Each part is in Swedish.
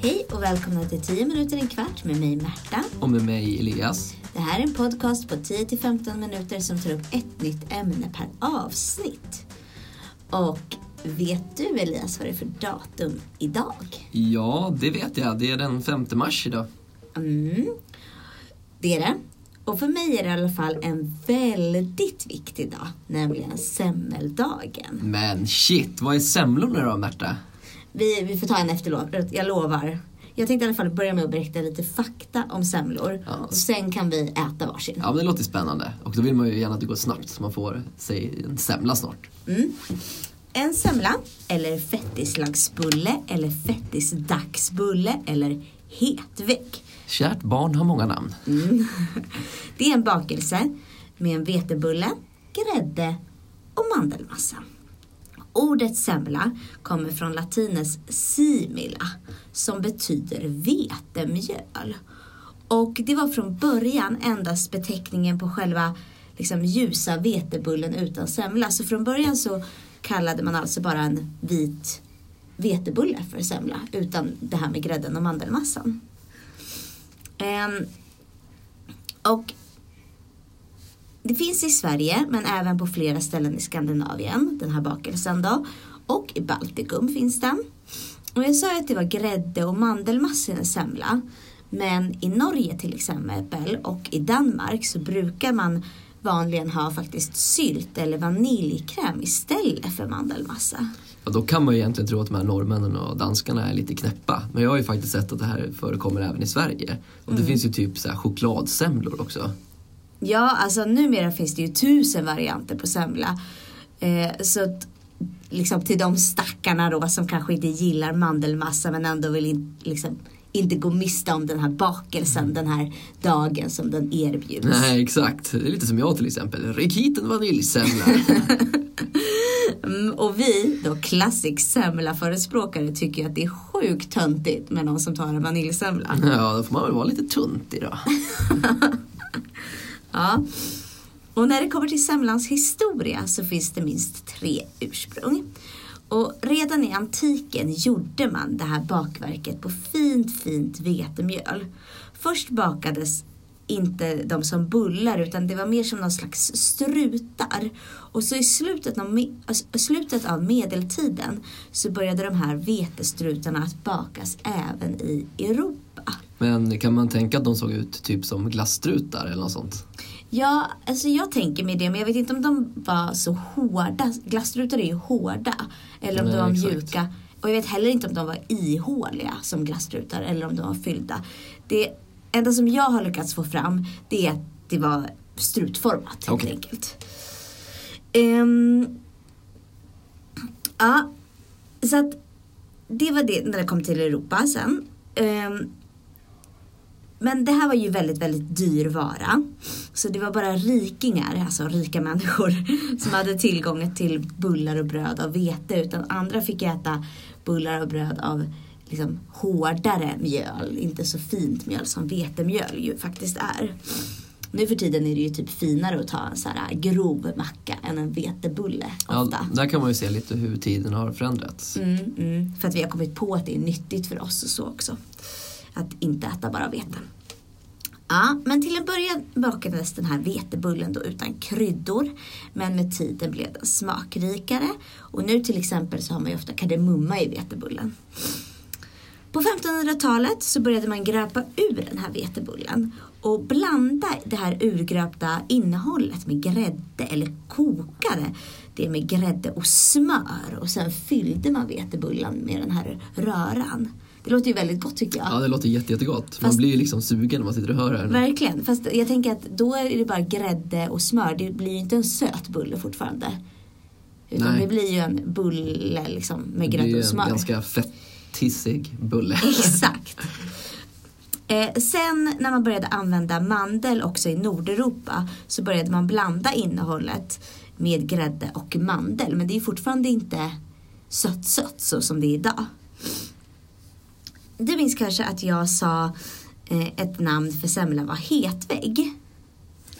Hej och välkomna till 10 minuter en kvart med mig Märta. Och med mig Elias. Det här är en podcast på 10-15 minuter som tar upp ett nytt ämne per avsnitt. Och vet du Elias vad det är för datum idag? Ja, det vet jag. Det är den 5 mars idag. Mm, det är det. Och för mig är det i alla fall en väldigt viktig dag, nämligen semmeldagen. Men shit, vad är semlorna då Märta? Vi, vi får ta en efterlov, jag lovar. Jag tänkte i alla fall börja med att berätta lite fakta om semlor. Ja. Och sen kan vi äta varsin. Ja, men det låter spännande. Och då vill man ju gärna att det går snabbt så man får sig en semla snart. Mm. En semla, eller fettislagsbulle, eller fettisdagsbulle, eller hetvägg. Kärt barn har många namn. Det är en bakelse med en vetebulle, grädde och mandelmassa. Ordet semla kommer från latinets simila som betyder vetemjöl. Och det var från början endast beteckningen på själva liksom, ljusa vetebullen utan semla. Så från början så kallade man alltså bara en vit vetebulle för semla utan det här med grädden och mandelmassan. Um, och det finns i Sverige men även på flera ställen i Skandinavien, den här bakelsen då. Och i Baltikum finns den. Och jag sa ju att det var grädde och mandelmassa i semla. Men i Norge till exempel och i Danmark så brukar man vanligen ha faktiskt sylt eller vaniljkräm istället för mandelmassa. Ja, då kan man ju egentligen tro att de här norrmännen och danskarna är lite knäppa. Men jag har ju faktiskt sett att det här förekommer även i Sverige. Och det finns ju typ så här chokladsemlor också. Ja, alltså numera finns det ju tusen varianter på semla. Eh, så att, liksom till de stackarna då som kanske inte gillar mandelmassa men ändå vill in, liksom, inte gå miste om den här bakelsen den här dagen som den erbjuds. Nej, exakt. Det är lite som jag till exempel. Ryck hit en vaniljsemla. Mm, och vi, då classic semla-förespråkare, tycker att det är sjukt töntigt med någon som tar en vaniljsemla. ja, då får man väl vara lite tunt idag. Ja. Och när det kommer till semlans historia så finns det minst tre ursprung. Och redan i antiken gjorde man det här bakverket på fint, fint vetemjöl. Först bakades inte de som bullar utan det var mer som någon slags strutar. Och så i slutet av, me- alltså, slutet av medeltiden så började de här vetestrutarna att bakas även i Europa. Men kan man tänka att de såg ut typ som glasstrutar eller något sånt? Ja, alltså jag tänker mig det, men jag vet inte om de var så hårda. Glasstrutar är ju hårda. Eller om Nej, de var exakt. mjuka. Och jag vet heller inte om de var ihåliga som glasstrutar eller om de var fyllda. Det enda som jag har lyckats få fram det är att det var strutformat helt Okej. enkelt. Ehm, ja, så att det var det när det kom till Europa sen. Ehm, men det här var ju väldigt, väldigt dyr vara. Så det var bara rikingar, alltså rika människor, som hade tillgång till bullar och bröd av vete. Utan andra fick äta bullar och bröd av liksom hårdare mjöl. Inte så fint mjöl som vetemjöl ju faktiskt är. Nu för tiden är det ju typ finare att ta en så här grov macka än en vetebulle ofta. Ja, där kan man ju se lite hur tiden har förändrats. Mm, mm, för att vi har kommit på att det är nyttigt för oss och så också. Att inte äta bara vete. Ja, men till en början bakades den här vetebullen då utan kryddor. Men med tiden blev den smakrikare. Och nu till exempel så har man ju ofta kardemumma i vetebullen. På 1500-talet så började man gröpa ur den här vetebullen och blanda det här urgröpta innehållet med grädde eller kokade det med grädde och smör och sen fyllde man vetebullen med den här röran. Det låter ju väldigt gott tycker jag. Ja, det låter jätte, jättegott. Man Fast- blir ju liksom sugen när man sitter och hör det här. Verkligen, fast jag tänker att då är det bara grädde och smör. Det blir ju inte en söt bulle fortfarande. Utan Nej. det blir ju en bulle liksom med Det blir grädde ju och en smör. ganska fettissig bulle. Exakt. Eh, sen när man började använda mandel också i Nordeuropa så började man blanda innehållet med grädde och mandel. Men det är fortfarande inte sött-sött så som det är idag. Du minns kanske att jag sa eh, ett namn för semla var hetvägg.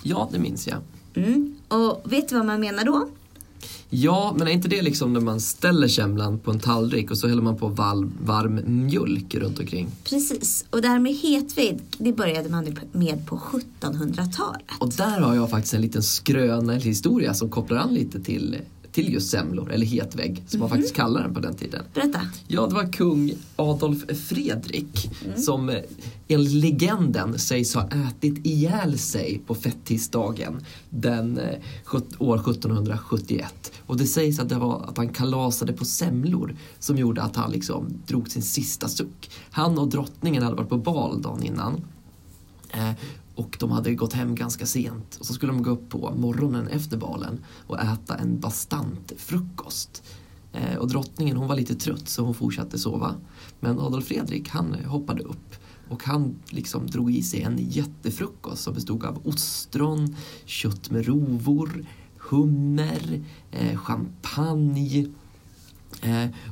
Ja, det minns jag. Mm. Och vet du vad man menar då? Ja, men är inte det liksom när man ställer semlan på en tallrik och så häller man på varm, varm mjölk runt omkring? Precis, och det här med hetvägg det började man med på 1700-talet. Och där har jag faktiskt en liten skröna, en historia som kopplar an lite till, till just semlor, eller hetvägg som man faktiskt kallar den på den tiden. Berätta. Ja, det var kung Adolf Fredrik som eh, enligt legenden sägs ha ätit ihjäl sig på fettisdagen den eh, år 1771. Och det sägs att det var att han kalasade på semlor som gjorde att han liksom drog sin sista suck. Han och drottningen hade varit på bal dagen innan. Och de hade gått hem ganska sent. Och så skulle de gå upp på morgonen efter balen och äta en bastant frukost. Eh, och drottningen hon var lite trött så hon fortsatte sova. Men Adolf Fredrik han hoppade upp och han liksom drog i sig en jättefrukost som bestod av ostron, kött med rovor, hummer, eh, champagne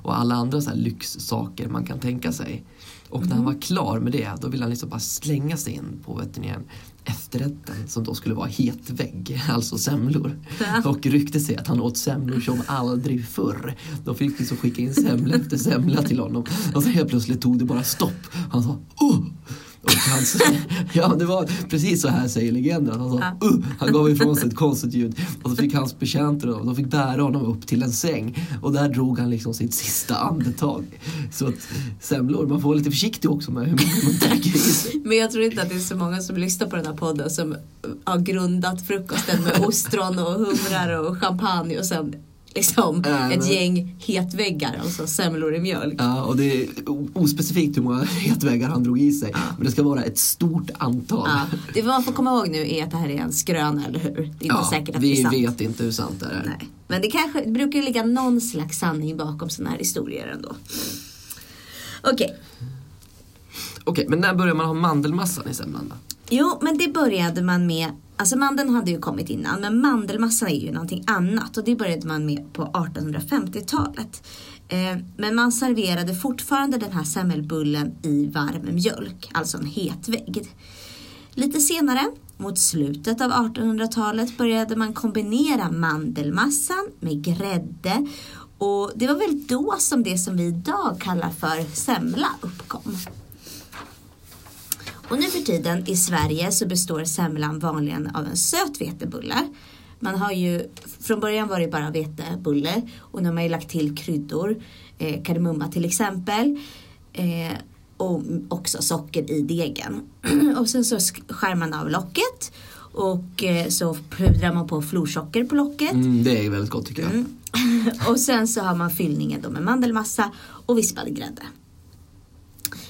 och alla andra så lyxsaker man kan tänka sig. Och när han var klar med det, då ville han liksom bara slänga sig in på vet ni, efterrätten som då skulle vara hetvägg, alltså semlor. Och rykte sig att han åt semlor som aldrig förr. De fick liksom skicka in semla efter semla till honom. Och så helt plötsligt tog det bara stopp. Han sa oh! Och han, ja, det var precis så här säger legenden. Han, sa, Ja. uh! han gav ifrån sig ett konstigt ljud. Och så fick hans betjänter och de fick bära honom upp till en säng. Och där drog han liksom sitt sista andetag. Så att semlor, man får vara lite försiktig också med hur mycket man trycker i sig. Men jag tror inte att det är så många som lyssnar på den här podden som har grundat frukosten med ostron och humrar och champagne och sen liksom Äh, ett gäng hetväggar, alltså semlor i mjölk. Ja, och det är ospecifikt hur många hetväggar han drog i sig. Men det ska vara ett stort antal. Ja, det man får komma ihåg nu är att det här är en skröna, eller hur? Det är inte Ja, säkert att det vi är sant. vet inte hur sant det är. Nej. Men det kanske det brukar ligga någon slags sanning bakom sådana här historier ändå. Okej, Okej, men när börjar man ha mandelmassan i semlan då? jo men det började man med Alltså mandeln hade ju kommit innan men mandelmassa är ju någonting annat och det började man med på 1850-talet. Eh, men man serverade fortfarande den här semmelbullen i varm mjölk, alltså en hetvägg. Lite senare, mot slutet av 1800-talet, började man kombinera mandelmassan med grädde och det var väl då som det som vi idag kallar för semla uppkom. Och nu för tiden i Sverige så består semlan vanligen av en söt vetebulle. Man har ju, från början var det bara vetebulle och nu har man ju lagt till kryddor, eh, kardemumma till exempel. Eh, och också socker i degen. och sen så sk- skär man av locket och eh, så pudrar man på florsocker på locket. Mm, det är väldigt gott tycker jag. och sen så har man fyllningen då med mandelmassa och vispad grädde.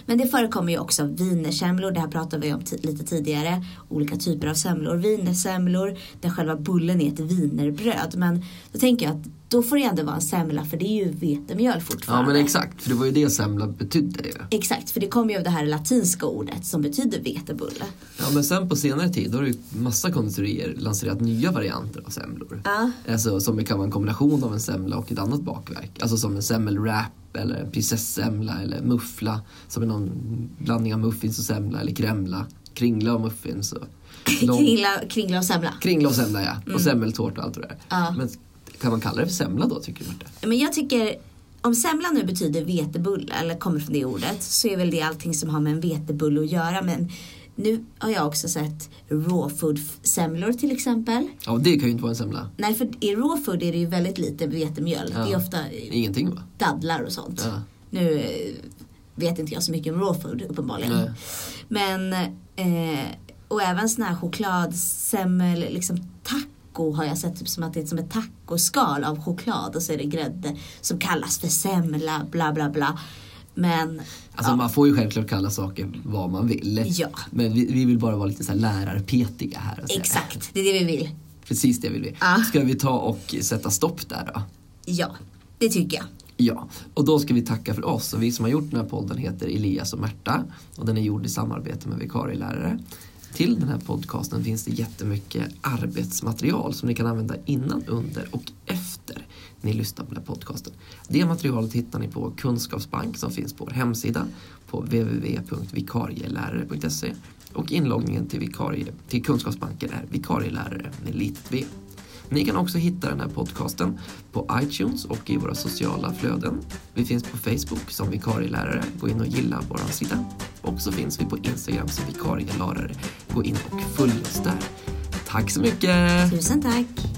Men det förekommer ju också wienersemlor, det här pratade vi om lite tidigare. Olika typer av semlor. Wienersemlor där själva bullen är ett wienerbröd. Men då tänker jag att då får det ändå vara en semla för det är ju vetemjöl Ja fortfarande. men exakt, för det var ju det semla betydde ju. Exakt, för det kommer ju av det här latinska ordet som betyder vetebulle. Ja men sen på senare tid har ju massa konditorier lanserat nya varianter av semlor. Ja. Alltså som kan vara en kombination av en semla och ett annat bakverk. Alltså som en semmelwrap eller prinsessemla eller muffla. Som är någon blandning av muffins och semla eller kremla. Kringla och muffins. Och lång- Kringla, kringla och semla. Kringla och semla ja. Och semmeltårta och allt det där. Ja. Men kan man kalla det för semla då tycker du? Men jag tycker, om semla nu betyder vetebulle, eller kommer från det ordet, så är väl det allting som har med en vetebulle att göra. Men nu har jag också sett raw food semlor till exempel. Ja det kan ju inte vara en semla. Nej, för i raw food är det ju väldigt lite vetemjöl. Det är Ja. ofta Ingenting va? dadlar och sånt. Ja. Nu eh, vet inte jag så mycket om raw food uppenbarligen. Nej. Men, eh, och även sån här chokladsemmel, liksom taco har jag sett typ som att det är som ett tacoskal av choklad och så är det grädde som kallas för semla, bla bla bla. Men Alltså ja, man får ju självklart kalla saker vad man vill. Ja. Men vi, vi vill bara vara lite så här lärarpetiga här. Exakt, det är det vi vill. Precis det vill vi. Ja. Ska vi ta och sätta stopp där då? Ja, det tycker jag. Ja, och då ska vi tacka för oss. Och vi som har gjort den här podden heter Elias och Märta. Och den är gjord i samarbete med vikarielärare. Till den här podcasten finns det jättemycket arbetsmaterial som ni kan använda innan, under och efter ni lyssnar på den här podcasten. Det materialet hittar ni på Kunskapsbank som finns på vår hemsida på www.vikarielärare.se och inloggningen till, vikarie, till Kunskapsbanken är vikarielärare med litet v. Ni kan också hitta den här podcasten på iTunes och i våra sociala flöden. Vi finns på Facebook som vikarielärare. Gå in och gilla vår sida. Och så finns vi på Instagram som vikarielärare. Gå in och följ oss där. Tack så mycket! Tusen tack!